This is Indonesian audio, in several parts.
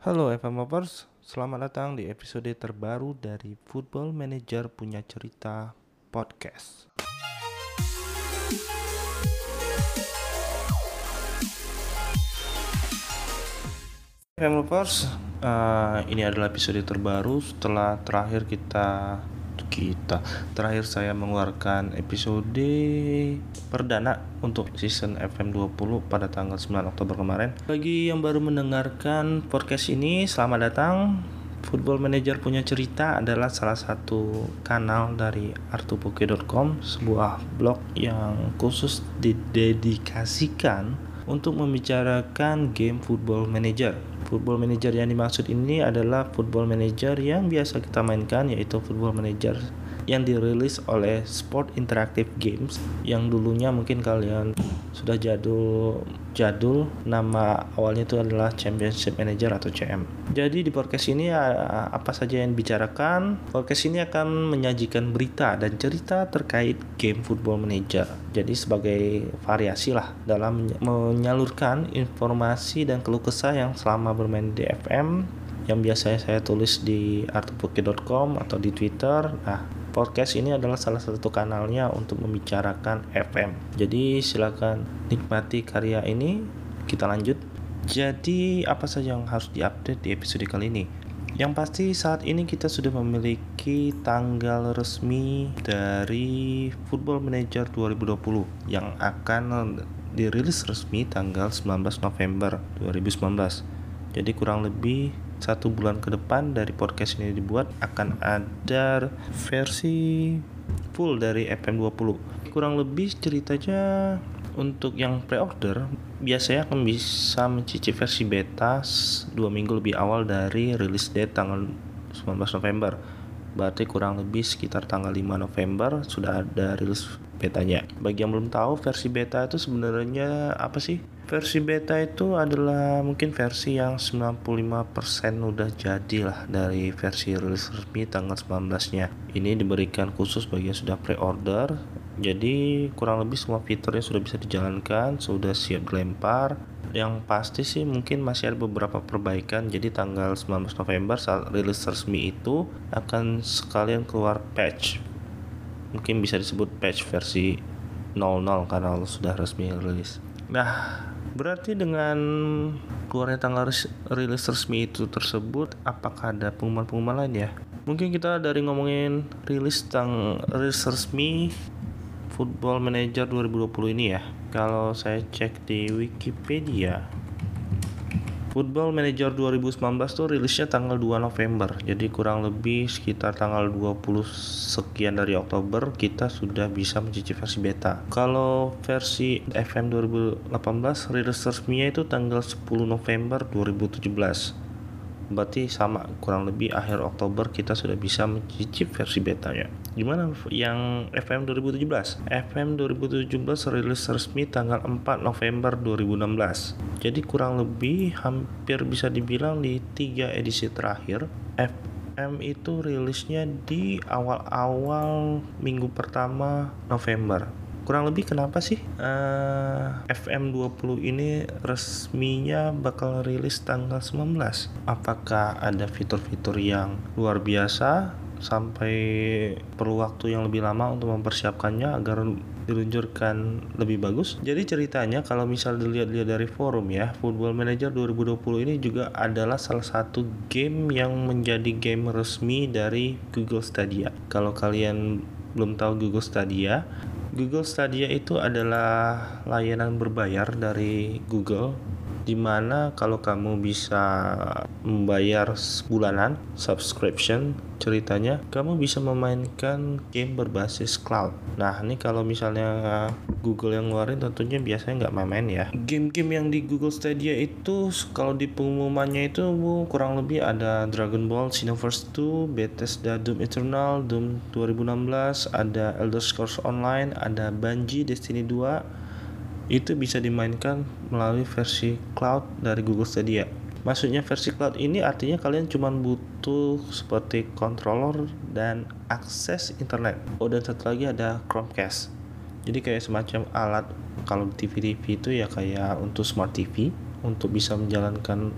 Halo FM Lovers, selamat datang di episode terbaru dari Football Manager Punya Cerita Podcast. FM Lovers, uh, ini adalah episode terbaru setelah terakhir kita kita terakhir saya mengeluarkan episode perdana untuk season FM 20 pada tanggal 9 Oktober kemarin. Bagi yang baru mendengarkan podcast ini, selamat datang. Football Manager punya cerita adalah salah satu kanal dari artupoke.com, sebuah blog yang khusus didedikasikan untuk membicarakan game Football Manager. Football Manager yang dimaksud ini adalah Football Manager yang biasa kita mainkan yaitu Football Manager yang dirilis oleh Sport Interactive Games yang dulunya mungkin kalian sudah jadul jadul nama awalnya itu adalah Championship Manager atau CM. Jadi di podcast ini apa saja yang dibicarakan? Podcast ini akan menyajikan berita dan cerita terkait game Football Manager. Jadi sebagai variasi lah dalam menyalurkan informasi dan keluh kesah yang selama bermain di FM yang biasanya saya tulis di artupoke.com atau di Twitter. Nah, podcast ini adalah salah satu kanalnya untuk membicarakan FM. Jadi silakan nikmati karya ini. Kita lanjut. Jadi apa saja yang harus diupdate di episode kali ini? Yang pasti saat ini kita sudah memiliki tanggal resmi dari Football Manager 2020 yang akan dirilis resmi tanggal 19 November 2019. Jadi kurang lebih satu bulan ke depan dari podcast ini dibuat akan ada versi full dari FM20 kurang lebih ceritanya untuk yang pre-order biasanya akan bisa mencicip versi beta dua minggu lebih awal dari release date tanggal 19 November berarti kurang lebih sekitar tanggal 5 November sudah ada rilis betanya. Bagi yang belum tahu versi beta itu sebenarnya apa sih? Versi beta itu adalah mungkin versi yang 95% udah jadi lah dari versi rilis resmi tanggal 19-nya. Ini diberikan khusus bagi yang sudah pre-order. Jadi kurang lebih semua fiturnya sudah bisa dijalankan, sudah siap dilempar yang pasti sih mungkin masih ada beberapa perbaikan jadi tanggal 19 November saat rilis resmi itu akan sekalian keluar patch mungkin bisa disebut patch versi 00 karena sudah resmi rilis nah berarti dengan keluarnya tanggal rilis resmi itu tersebut apakah ada pengumuman-pengumuman lain ya mungkin kita dari ngomongin rilis tang rilis resmi Football Manager 2020 ini ya. Kalau saya cek di Wikipedia, Football Manager 2019 tuh rilisnya tanggal 2 November. Jadi kurang lebih sekitar tanggal 20 sekian dari Oktober kita sudah bisa mencicipi versi beta. Kalau versi FM 2018 rilis resminya itu tanggal 10 November 2017 berarti sama kurang lebih akhir Oktober kita sudah bisa mencicip versi betanya. Gimana yang FM 2017 FM 2017 rilis resmi tanggal 4 November 2016 jadi kurang lebih hampir bisa dibilang di tiga edisi terakhir FM itu rilisnya di awal-awal minggu pertama November kurang lebih kenapa sih uh, FM20 ini resminya bakal rilis tanggal 19 apakah ada fitur-fitur yang luar biasa sampai perlu waktu yang lebih lama untuk mempersiapkannya agar diluncurkan lebih bagus. Jadi ceritanya kalau misal dilihat-lihat dari forum ya, Football Manager 2020 ini juga adalah salah satu game yang menjadi game resmi dari Google Stadia. Kalau kalian belum tahu Google Stadia, Google Stadia itu adalah layanan berbayar dari Google di mana kalau kamu bisa membayar bulanan subscription ceritanya kamu bisa memainkan game berbasis cloud. Nah ini kalau misalnya Google yang ngeluarin tentunya biasanya nggak main-main ya. Game-game yang di Google Stadia itu kalau di pengumumannya itu kurang lebih ada Dragon Ball Xenoverse 2 Bethesda Doom Eternal Doom 2016 ada Elder Scrolls Online ada Bungie Destiny 2 itu bisa dimainkan melalui versi cloud dari Google Stadia. Maksudnya versi cloud ini artinya kalian cuma butuh seperti controller dan akses internet. Oh dan satu lagi ada Chromecast. Jadi kayak semacam alat kalau TV TV itu ya kayak untuk smart TV untuk bisa menjalankan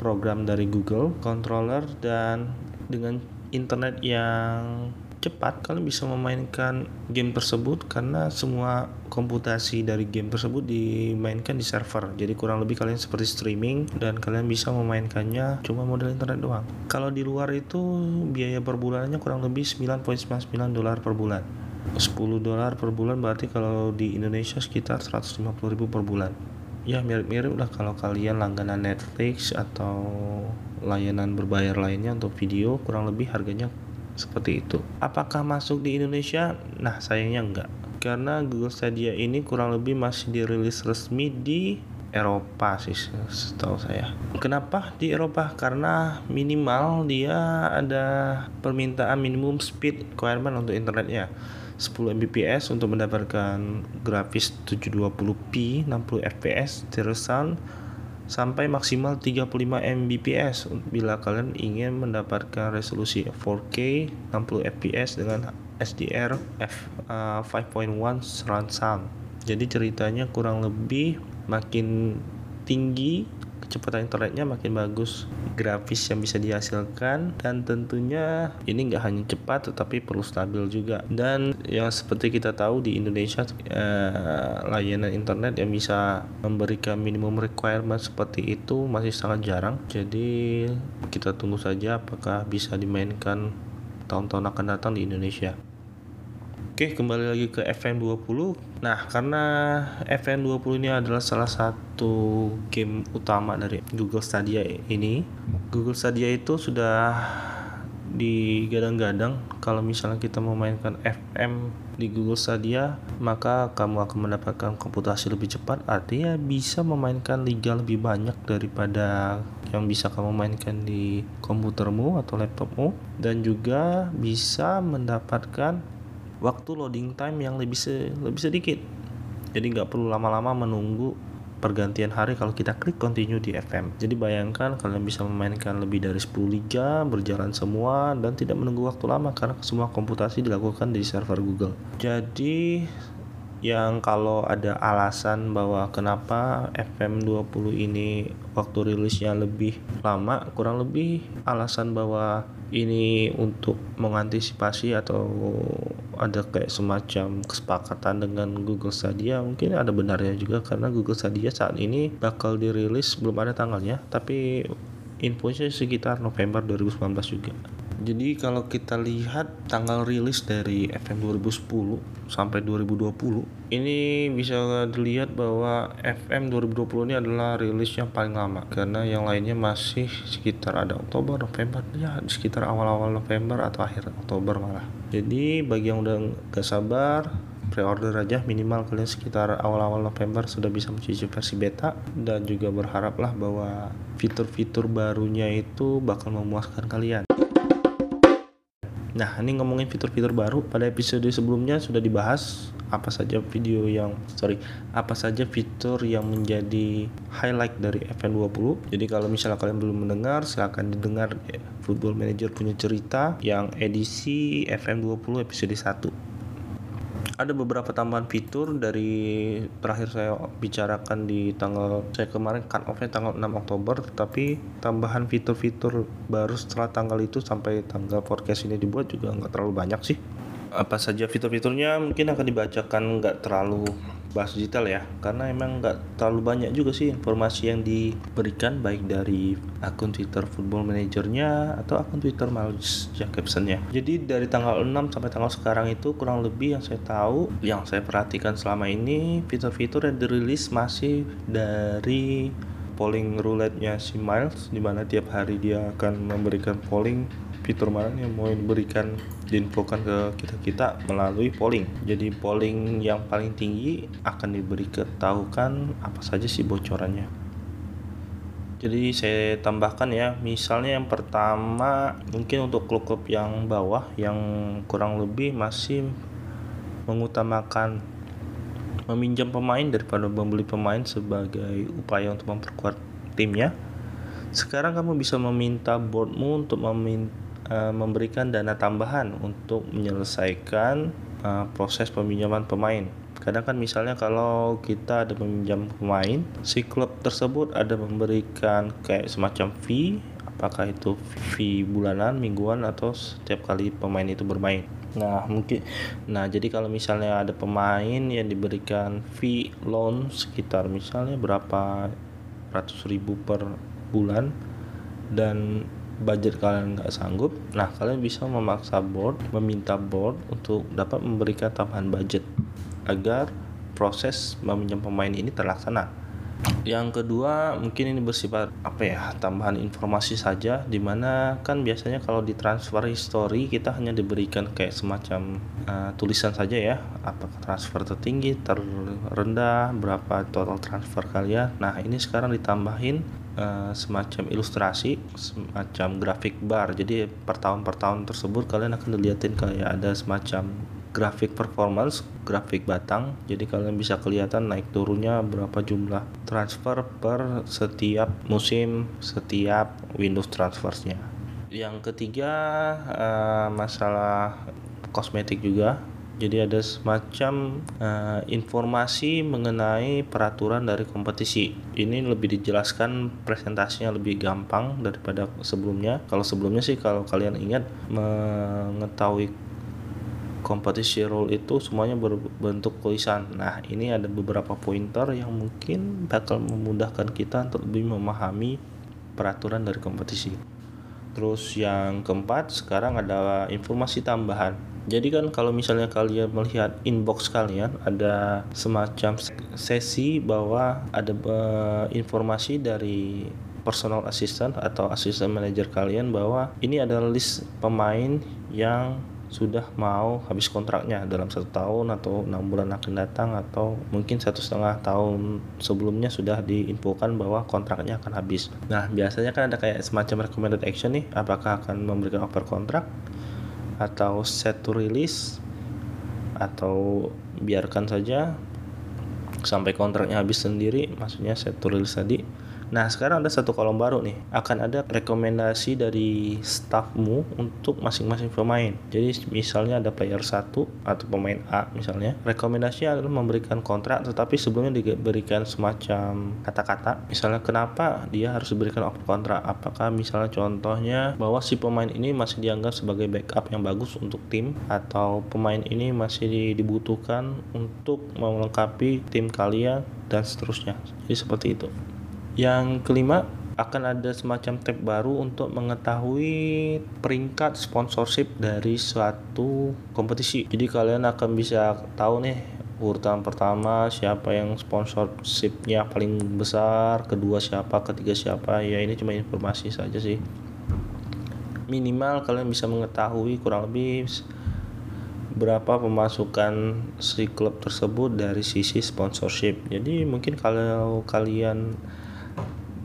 program dari Google controller dan dengan internet yang cepat kalian bisa memainkan game tersebut karena semua komputasi dari game tersebut dimainkan di server. Jadi kurang lebih kalian seperti streaming dan kalian bisa memainkannya cuma modal internet doang. Kalau di luar itu biaya per bulannya kurang lebih 9.99 dolar per bulan. 10 dolar per bulan berarti kalau di Indonesia sekitar 150 ribu per bulan. Ya mirip-mirip lah kalau kalian langganan Netflix atau layanan berbayar lainnya untuk video kurang lebih harganya seperti itu. Apakah masuk di Indonesia? Nah, sayangnya enggak. Karena Google Stadia ini kurang lebih masih dirilis resmi di Eropa sih setahu saya. Kenapa di Eropa? Karena minimal dia ada permintaan minimum speed requirement untuk internetnya. 10 Mbps untuk mendapatkan grafis 720p 60 fps sound sampai maksimal 35 Mbps bila kalian ingin mendapatkan resolusi 4K 60 fps dengan SDR f uh, 5.1 surround sound. Jadi ceritanya kurang lebih makin tinggi kecepatan internetnya makin bagus grafis yang bisa dihasilkan dan tentunya ini nggak hanya cepat tetapi perlu stabil juga. Dan yang seperti kita tahu di Indonesia eh, layanan internet yang bisa memberikan minimum requirement seperti itu masih sangat jarang. Jadi kita tunggu saja apakah bisa dimainkan tahun-tahun akan datang di Indonesia Oke, kembali lagi ke FM20. Nah, karena FM20 ini adalah salah satu game utama dari Google Stadia ini. Google Stadia itu sudah digadang-gadang kalau misalnya kita memainkan FM di Google Stadia maka kamu akan mendapatkan komputasi lebih cepat artinya bisa memainkan liga lebih banyak daripada yang bisa kamu mainkan di komputermu atau laptopmu dan juga bisa mendapatkan waktu loading time yang lebih se lebih sedikit. Jadi nggak perlu lama-lama menunggu pergantian hari kalau kita klik continue di FM jadi bayangkan kalian bisa memainkan lebih dari 10 liga berjalan semua dan tidak menunggu waktu lama karena semua komputasi dilakukan di server Google. Jadi yang kalau ada alasan bahwa kenapa FM20 ini waktu rilisnya lebih lama kurang lebih alasan bahwa ini untuk mengantisipasi atau ada kayak semacam kesepakatan dengan Google Stadia mungkin ada benarnya juga karena Google Stadia saat ini bakal dirilis belum ada tanggalnya tapi infonya sekitar November 2019 juga jadi kalau kita lihat tanggal rilis dari FM 2010 sampai 2020 ini bisa dilihat bahwa FM 2020 ini adalah rilis yang paling lama karena yang lainnya masih sekitar ada Oktober, November ya sekitar awal-awal November atau akhir Oktober malah. Jadi bagi yang udah gak sabar pre-order aja minimal kalian sekitar awal-awal November sudah bisa mencicip versi beta dan juga berharaplah bahwa fitur-fitur barunya itu bakal memuaskan kalian. Nah, ini ngomongin fitur-fitur baru. Pada episode sebelumnya sudah dibahas apa saja video yang sorry, apa saja fitur yang menjadi highlight dari FN20. Jadi kalau misalnya kalian belum mendengar, silahkan didengar ya, Football Manager punya cerita yang edisi FM20 episode 1 ada beberapa tambahan fitur dari terakhir saya bicarakan di tanggal saya kemarin cut off tanggal 6 Oktober tetapi tambahan fitur-fitur baru setelah tanggal itu sampai tanggal podcast ini dibuat juga nggak terlalu banyak sih. Apa saja fitur-fiturnya? Mungkin akan dibacakan nggak terlalu bahas detail ya karena emang nggak terlalu banyak juga sih informasi yang diberikan baik dari akun Twitter Football Managernya atau akun Twitter Miles Jack Capsonnya jadi dari tanggal 6 sampai tanggal sekarang itu kurang lebih yang saya tahu yang saya perhatikan selama ini fitur-fitur yang dirilis masih dari polling roulette-nya si Miles di mana tiap hari dia akan memberikan polling fitur mana yang mau diberikan diinfokan ke kita kita melalui polling? Jadi polling yang paling tinggi akan diberi ketahukan apa saja sih bocorannya. Jadi saya tambahkan ya misalnya yang pertama mungkin untuk klub-klub yang bawah yang kurang lebih masih mengutamakan meminjam pemain daripada membeli pemain sebagai upaya untuk memperkuat timnya. Sekarang kamu bisa meminta boardmu untuk meminta uh, memberikan dana tambahan untuk menyelesaikan uh, proses peminjaman pemain. Kadang kan misalnya kalau kita ada meminjam pemain si klub tersebut ada memberikan kayak semacam fee apakah itu fee bulanan mingguan atau setiap kali pemain itu bermain. Nah, mungkin nah jadi kalau misalnya ada pemain yang diberikan fee loan sekitar misalnya berapa ratus ribu per bulan dan budget kalian nggak sanggup, nah kalian bisa memaksa board, meminta board untuk dapat memberikan tambahan budget agar proses meminjam pemain ini terlaksana. Yang kedua mungkin ini bersifat apa ya tambahan informasi saja di mana kan biasanya kalau di transfer history kita hanya diberikan kayak semacam uh, tulisan saja ya. Apakah transfer tertinggi terendah berapa total transfer kalian. Nah ini sekarang ditambahin uh, semacam ilustrasi semacam grafik bar. Jadi per tahun per tahun tersebut kalian akan dilihatin kayak ada semacam grafik performance, grafik batang. Jadi kalian bisa kelihatan naik turunnya berapa jumlah transfer per setiap musim, setiap Windows transfersnya. Yang ketiga uh, masalah kosmetik juga. Jadi ada semacam uh, informasi mengenai peraturan dari kompetisi. Ini lebih dijelaskan presentasinya lebih gampang daripada sebelumnya. Kalau sebelumnya sih kalau kalian ingat mengetahui competition rule itu semuanya berbentuk tulisan. Nah, ini ada beberapa pointer yang mungkin bakal memudahkan kita untuk lebih memahami peraturan dari kompetisi. Terus yang keempat, sekarang ada informasi tambahan. Jadi kan kalau misalnya kalian melihat inbox kalian ada semacam sesi bahwa ada uh, informasi dari personal assistant atau assistant manager kalian bahwa ini adalah list pemain yang sudah mau habis kontraknya dalam satu tahun atau enam bulan akan datang atau mungkin satu setengah tahun sebelumnya sudah diinfokan bahwa kontraknya akan habis. Nah biasanya kan ada kayak semacam recommended action nih, apakah akan memberikan offer kontrak atau set to release atau biarkan saja sampai kontraknya habis sendiri, maksudnya set to release tadi Nah, sekarang ada satu kolom baru nih. Akan ada rekomendasi dari staffmu untuk masing-masing pemain. Jadi, misalnya ada player 1 atau pemain A misalnya. Rekomendasi adalah memberikan kontrak tetapi sebelumnya diberikan semacam kata-kata. Misalnya kenapa dia harus diberikan kontrak? Apakah misalnya contohnya bahwa si pemain ini masih dianggap sebagai backup yang bagus untuk tim atau pemain ini masih dibutuhkan untuk melengkapi tim kalian dan seterusnya. Jadi seperti itu. Yang kelima, akan ada semacam tab baru untuk mengetahui peringkat sponsorship dari suatu kompetisi. Jadi kalian akan bisa tahu nih urutan pertama siapa yang sponsorshipnya paling besar, kedua siapa, ketiga siapa. Ya ini cuma informasi saja sih. Minimal kalian bisa mengetahui kurang lebih berapa pemasukan si klub tersebut dari sisi sponsorship. Jadi mungkin kalau kalian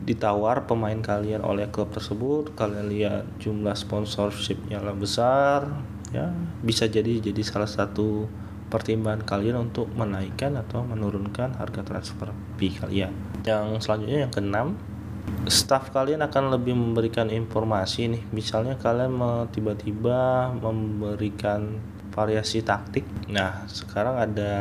ditawar pemain kalian oleh klub tersebut kalian lihat jumlah sponsorshipnya lah besar ya. Bisa jadi jadi salah satu pertimbangan kalian untuk menaikkan atau menurunkan harga transfer fee kalian. Yang selanjutnya yang keenam staff kalian akan lebih memberikan informasi nih. Misalnya kalian tiba-tiba memberikan variasi taktik. Nah, sekarang ada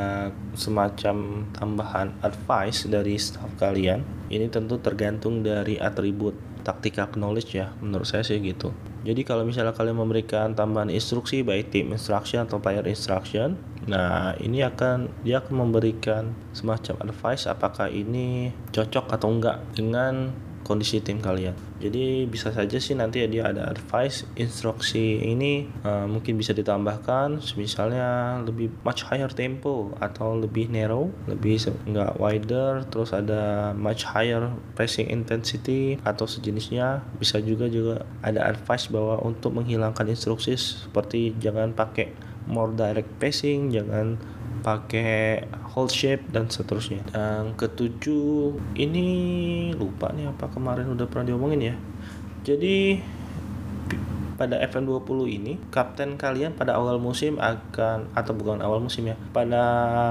semacam tambahan advice dari staff kalian. Ini tentu tergantung dari atribut tactical knowledge ya, menurut saya sih gitu. Jadi kalau misalnya kalian memberikan tambahan instruksi baik team instruction atau player instruction, nah ini akan dia akan memberikan semacam advice apakah ini cocok atau enggak dengan kondisi tim kalian. Jadi bisa saja sih nanti dia ada advice instruksi ini uh, mungkin bisa ditambahkan misalnya lebih much higher tempo atau lebih narrow, lebih enggak wider, terus ada much higher pressing intensity atau sejenisnya. Bisa juga juga ada advice bahwa untuk menghilangkan instruksi seperti jangan pakai more direct passing, jangan pakai hold shape dan seterusnya. Yang ketujuh ini lupa nih apa kemarin udah pernah diomongin ya. Jadi pada FM20 ini kapten kalian pada awal musim akan atau bukan awal musim ya pada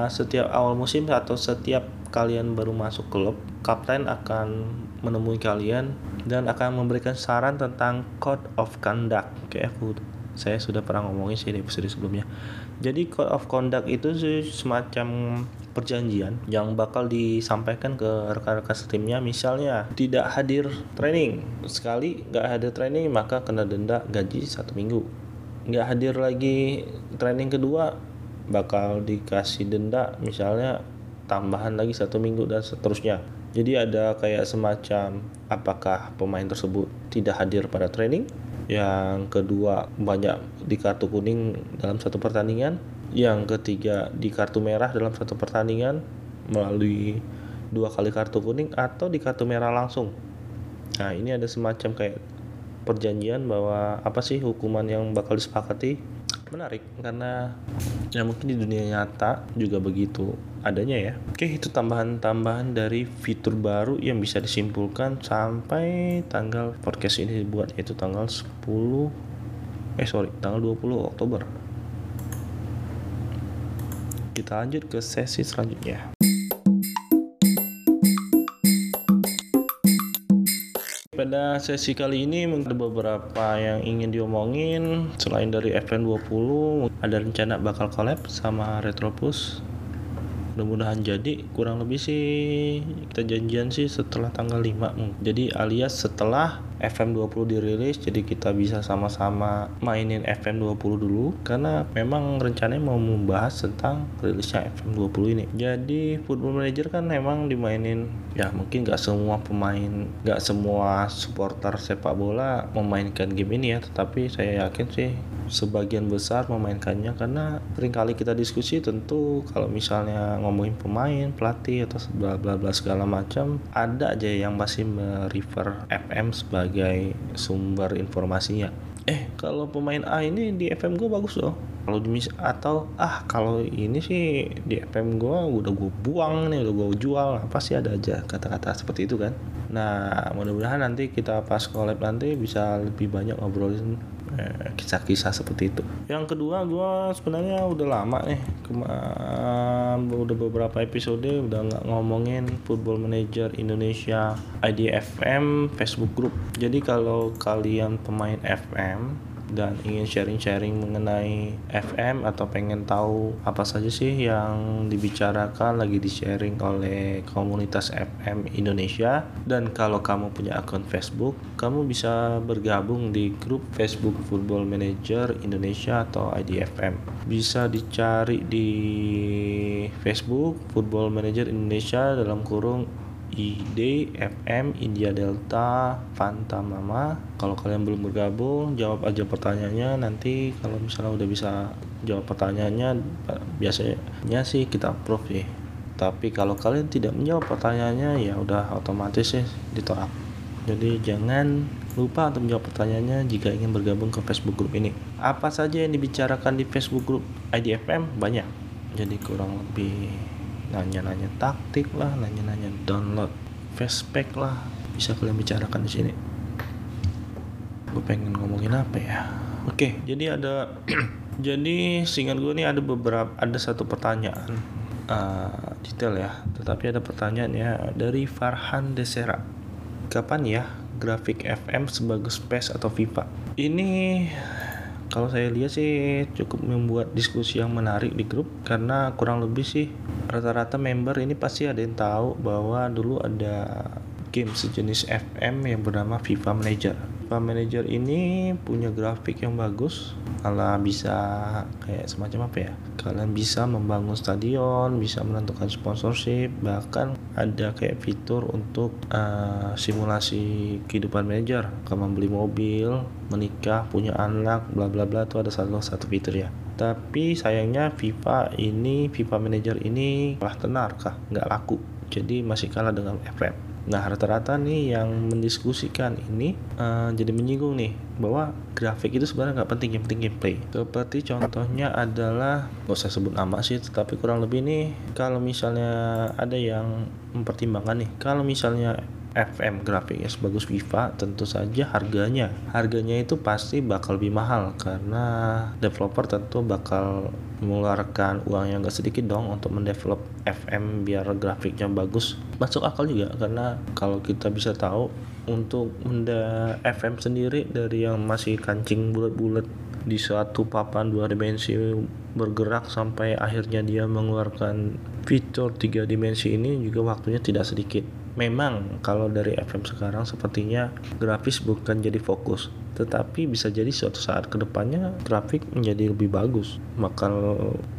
setiap awal musim atau setiap kalian baru masuk klub kapten akan menemui kalian dan akan memberikan saran tentang code of conduct kayak aku saya sudah pernah ngomongin sih di episode sebelumnya jadi code of conduct itu semacam perjanjian yang bakal disampaikan ke rekan-rekan timnya misalnya tidak hadir training. Sekali nggak hadir training maka kena denda gaji satu minggu. Nggak hadir lagi training kedua bakal dikasih denda misalnya tambahan lagi satu minggu dan seterusnya. Jadi ada kayak semacam apakah pemain tersebut tidak hadir pada training yang kedua banyak di kartu kuning dalam satu pertandingan. Yang ketiga di kartu merah dalam satu pertandingan melalui dua kali kartu kuning atau di kartu merah langsung. Nah ini ada semacam kayak perjanjian bahwa apa sih hukuman yang bakal disepakati menarik karena ya mungkin di dunia nyata juga begitu adanya ya. Oke itu tambahan-tambahan dari fitur baru yang bisa disimpulkan sampai tanggal podcast ini dibuat yaitu tanggal 10 eh sorry tanggal 20 Oktober. Kita lanjut ke sesi selanjutnya pada sesi kali ini ada beberapa yang ingin diomongin. Selain dari FN20 ada rencana bakal collab sama Retropus. Mudah-mudahan jadi kurang lebih sih. Kita janjian sih setelah tanggal 5 jadi alias setelah FM20 dirilis jadi kita bisa sama-sama mainin FM20 dulu karena memang rencananya mau membahas tentang rilisnya FM20 ini. Jadi Football Manager kan memang dimainin ya mungkin gak semua pemain gak semua supporter sepak bola memainkan game ini ya tetapi saya yakin sih sebagian besar memainkannya karena sering kali kita diskusi tentu kalau misalnya ngomongin pemain pelatih atau bla bla bla segala macam ada aja yang masih merefer FM sebagai sumber informasinya. Eh kalau pemain A ini di FM gue bagus loh. Kalau di atau ah kalau ini sih di FM gue udah gue buang nih udah gue jual. Apa sih ada aja kata-kata seperti itu kan? Nah mudah-mudahan nanti kita pas collab nanti bisa lebih banyak ngobrolin kisah-kisah seperti itu. Yang kedua gue sebenarnya udah lama nih, Kema udah beberapa episode udah nggak ngomongin Football Manager Indonesia IDFM Facebook Group. Jadi kalau kalian pemain FM dan ingin sharing-sharing mengenai FM atau pengen tahu apa saja sih yang dibicarakan lagi di-sharing oleh komunitas FM Indonesia. Dan kalau kamu punya akun Facebook kamu bisa bergabung di grup Facebook Football Manager Indonesia atau IDFM bisa dicari di Facebook Football Manager Indonesia dalam kurung ID FM India Delta Fanta Mama. Kalau kalian belum bergabung jawab aja pertanyaannya. Nanti kalau misalnya udah bisa jawab pertanyaannya biasanya sih kita approve ya tapi kalau kalian tidak menjawab pertanyaannya ya udah otomatis sih ditolak. Jadi jangan lupa untuk menjawab pertanyaannya jika ingin bergabung ke Facebook group ini. Apa saja yang dibicarakan di Facebook group IDFM banyak. Jadi kurang lebih nanya-nanya taktik lah, nanya-nanya download fastpack lah, bisa kalian bicarakan di sini. Gue pengen ngomongin apa ya? Oke, jadi ada jadi singkat gue nih ada beberapa ada satu pertanyaan uh, detail ya, tetapi ada pertanyaan ya dari Farhan Desera. Kapan ya grafik FM sebagus PES atau FIFA? Ini kalau saya lihat sih cukup membuat diskusi yang menarik di grup karena kurang lebih sih rata-rata member ini pasti ada yang tahu bahwa dulu ada game sejenis FM yang bernama FIFA Manager. FIFA Manager ini punya grafik yang bagus, ala bisa kayak semacam apa ya? Kalian bisa membangun stadion, bisa menentukan sponsorship, bahkan ada kayak fitur untuk uh, simulasi kehidupan manager, kamu membeli mobil, menikah, punya anak, bla bla bla itu ada satu satu fitur ya. Tapi sayangnya FIFA ini FIFA Manager ini telah tenar kah? Nggak laku. Jadi masih kalah dengan FM Nah rata-rata nih yang mendiskusikan ini uh, jadi menyinggung nih bahwa grafik itu sebenarnya nggak penting yang penting gameplay. Seperti contohnya adalah nggak usah sebut nama sih, tetapi kurang lebih nih kalau misalnya ada yang mempertimbangkan nih kalau misalnya FM grafiknya sebagus FIFA tentu saja harganya harganya itu pasti bakal lebih mahal karena developer tentu bakal mengeluarkan uang yang gak sedikit dong untuk mendevelop FM biar grafiknya bagus masuk akal juga karena kalau kita bisa tahu untuk menda FM sendiri dari yang masih kancing bulat-bulat di suatu papan dua dimensi bergerak sampai akhirnya dia mengeluarkan fitur tiga dimensi ini juga waktunya tidak sedikit. Memang kalau dari FM sekarang sepertinya grafis bukan jadi fokus, tetapi bisa jadi suatu saat ke depannya grafik menjadi lebih bagus. Maka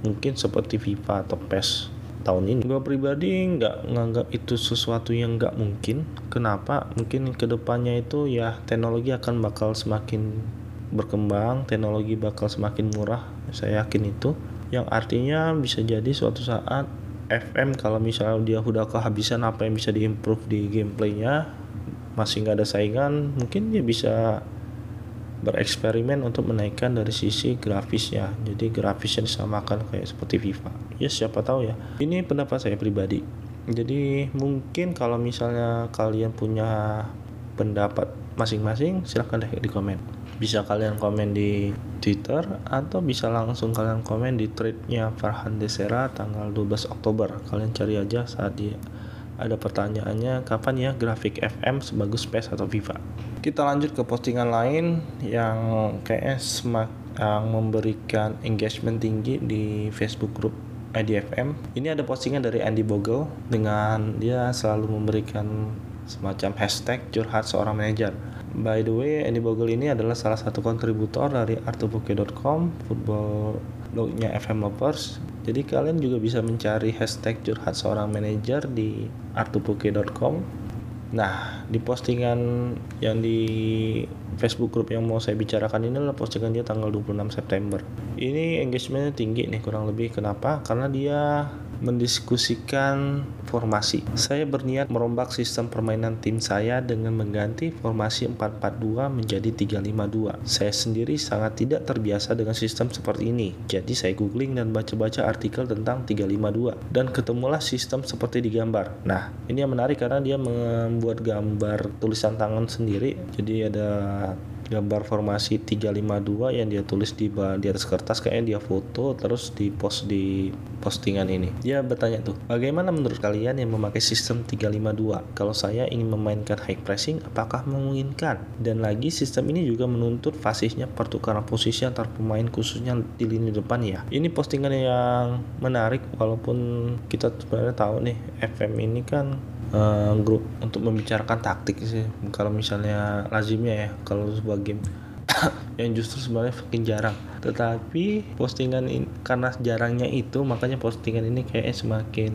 mungkin seperti FIFA atau PES tahun ini. Gue pribadi nggak nganggap itu sesuatu yang nggak mungkin. Kenapa? Mungkin ke depannya itu ya teknologi akan bakal semakin berkembang, teknologi bakal semakin murah. Saya yakin itu. Yang artinya bisa jadi suatu saat FM kalau misalnya dia udah kehabisan apa yang bisa diimprove di gameplaynya masih nggak ada saingan mungkin dia bisa bereksperimen untuk menaikkan dari sisi grafisnya. Jadi grafisnya disamakan kayak seperti FIFA. Ya siapa tahu ya. Ini pendapat saya pribadi. Jadi mungkin kalau misalnya kalian punya pendapat masing-masing silahkan deh di komen bisa kalian komen di Twitter atau bisa langsung kalian komen di threadnya Farhan Desera tanggal 12 Oktober. Kalian cari aja saat dia ada pertanyaannya kapan ya grafik FM sebagus PES atau FIFA kita lanjut ke postingan lain yang kayaknya semak yang memberikan engagement tinggi di Facebook group IDFM ini ada postingan dari Andy Bogle dengan dia selalu memberikan semacam hashtag curhat seorang manajer By the way, Andy Bogle ini adalah salah satu kontributor dari artubuke.com, football blognya FM Lovers. Jadi kalian juga bisa mencari hashtag curhat seorang manajer di artubuke.com. Nah, di postingan yang di Facebook group yang mau saya bicarakan ini adalah postingan dia tanggal 26 September. Ini engagementnya tinggi nih kurang lebih. Kenapa? Karena dia mendiskusikan formasi. Saya berniat merombak sistem permainan tim saya dengan mengganti formasi 442 menjadi 352. Saya sendiri sangat tidak terbiasa dengan sistem seperti ini. Jadi saya googling dan baca-baca artikel tentang 352 dan ketemulah sistem seperti di gambar. Nah, ini yang menarik karena dia membuat gambar tulisan tangan sendiri. Jadi ada gambar formasi 352 yang dia tulis di di atas kertas kayaknya dia foto terus di post di postingan ini. Dia bertanya tuh bagaimana menurut kalian yang memakai sistem 352 kalau saya ingin memainkan high pressing apakah memungkinkan dan lagi sistem ini juga menuntut fasihnya pertukaran posisi antar pemain khususnya di lini depan ya. Ini postingan yang menarik walaupun kita sebenarnya tahu nih FM ini kan uh, grup untuk membicarakan taktik sih. Kalau misalnya lazimnya ya kalau sebuah game. Yang justru sebenarnya makin jarang. Tetapi postingan ini karena jarangnya itu makanya postingan ini kayaknya semakin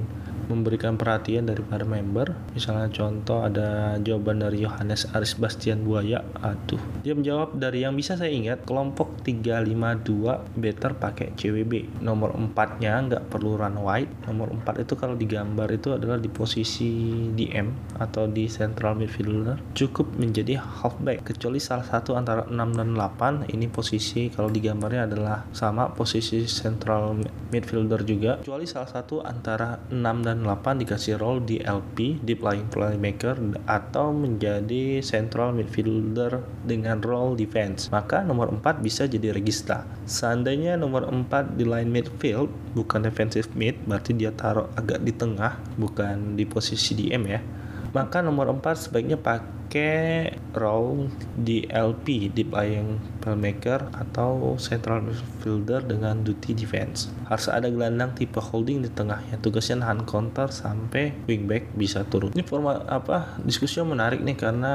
memberikan perhatian dari para member. Misalnya contoh ada jawaban dari Yohanes Aris Bastian Buaya. Aduh. Dia menjawab dari yang bisa saya ingat kelompok 352 better pakai CWB nomor 4 nya nggak perlu run wide. Nomor 4 itu kalau digambar itu adalah di posisi DM atau di central midfielder. Cukup menjadi halfback. Kecuali salah satu antara 6 dan 8 ini posisi kalau digambarnya adalah sama posisi central midfielder juga. Kecuali salah satu antara 6 dan 8 dikasih role di LP, Lying Playmaker atau menjadi central midfielder dengan role defense. Maka nomor 4 bisa jadi regista. Seandainya nomor 4 di line midfield bukan defensive mid, berarti dia taruh agak di tengah, bukan di posisi DM ya. Maka nomor 4 sebaiknya pakai pakai row di LP deep lying playmaker atau central midfielder dengan duty defense. Harus ada gelandang tipe holding di tengahnya. Tugasnya nahan counter sampai wingback bisa turun. Ini format apa? Diskusinya menarik nih karena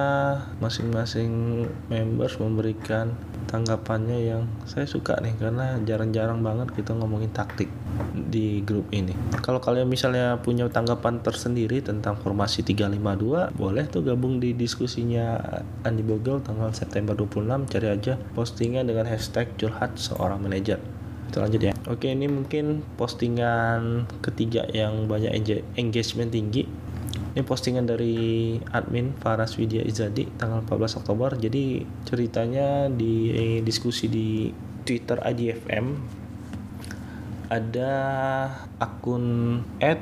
masing-masing members memberikan tanggapannya yang saya suka nih karena jarang-jarang banget kita ngomongin taktik di grup ini. Kalau kalian misalnya punya tanggapan tersendiri tentang formasi 352, boleh tuh gabung di diskusinya Andi Bogel tanggal September 26 cari aja postingan dengan hashtag curhat seorang manajer. Kita lanjut ya. Oke, ini mungkin postingan ketiga yang banyak engagement tinggi ini postingan dari admin Faras Widya Izadi tanggal 14 Oktober. Jadi ceritanya di eh, diskusi di Twitter IDFM ada akun ad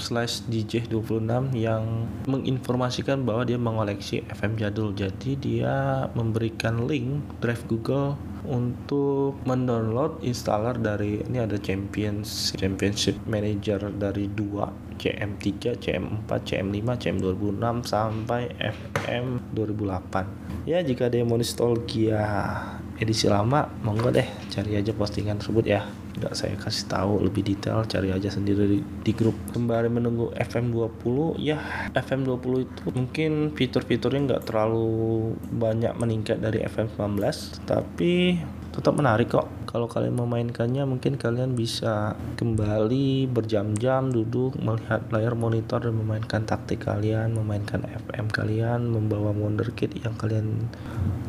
slash DJ26 yang menginformasikan bahwa dia mengoleksi FM jadul. Jadi dia memberikan link drive Google untuk mendownload installer dari ini ada Champions Championship Manager dari 2 CM3, CM4, CM5, CM2006 sampai FM 2008. Ya jika ada yang mau nostalgia edisi lama monggo deh cari aja postingan tersebut ya. Nggak saya kasih tahu lebih detail cari aja sendiri di, di grup. Kembali menunggu FM20 ya. FM20 itu mungkin fitur-fiturnya nggak terlalu banyak meningkat dari FM19 tapi tetap menarik kok. Kalau kalian memainkannya mungkin kalian bisa kembali berjam-jam duduk melihat layar monitor dan memainkan taktik kalian memainkan FM kalian membawa wonderkid yang kalian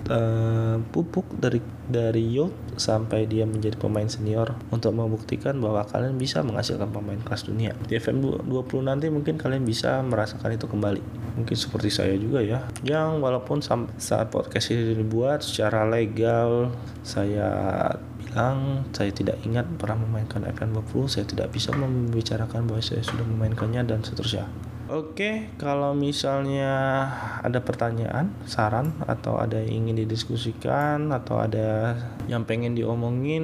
uh, pupuk dari dari youth sampai dia menjadi pemain senior untuk membuktikan bahwa kalian bisa menghasilkan pemain kelas dunia. Di FM 20 nanti mungkin kalian bisa merasakan itu kembali. Mungkin seperti saya juga ya. Yang walaupun saat podcast ini dibuat secara legal saya bilang saya tidak ingat pernah memainkan FM 20 saya tidak bisa membicarakan bahwa saya sudah memainkannya dan seterusnya Oke, kalau misalnya ada pertanyaan, saran, atau ada yang ingin didiskusikan, atau ada yang pengen diomongin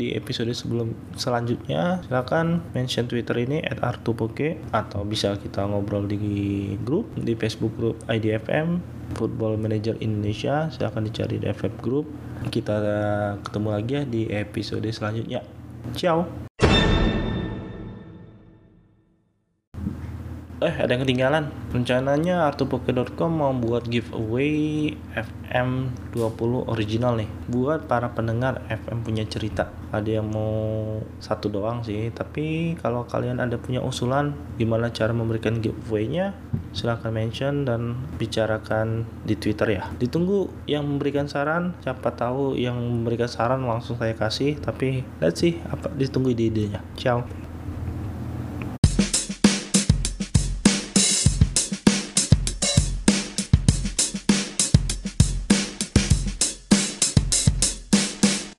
di episode sebelum selanjutnya, silakan mention Twitter ini @artupoke atau bisa kita ngobrol di grup di Facebook grup IDFM Football Manager Indonesia. Silakan dicari di FF Group. Kita ketemu lagi ya di episode selanjutnya. Ciao. Eh ada yang ketinggalan? Rencananya artupoke.com mau buat giveaway FM 20 original nih. Buat para pendengar FM punya cerita. Ada yang mau satu doang sih tapi kalau kalian ada punya usulan gimana cara memberikan giveaway-nya silahkan mention dan bicarakan di Twitter ya. Ditunggu yang memberikan saran siapa tahu yang memberikan saran langsung saya kasih tapi let's see apa ditunggu ide-idenya ciao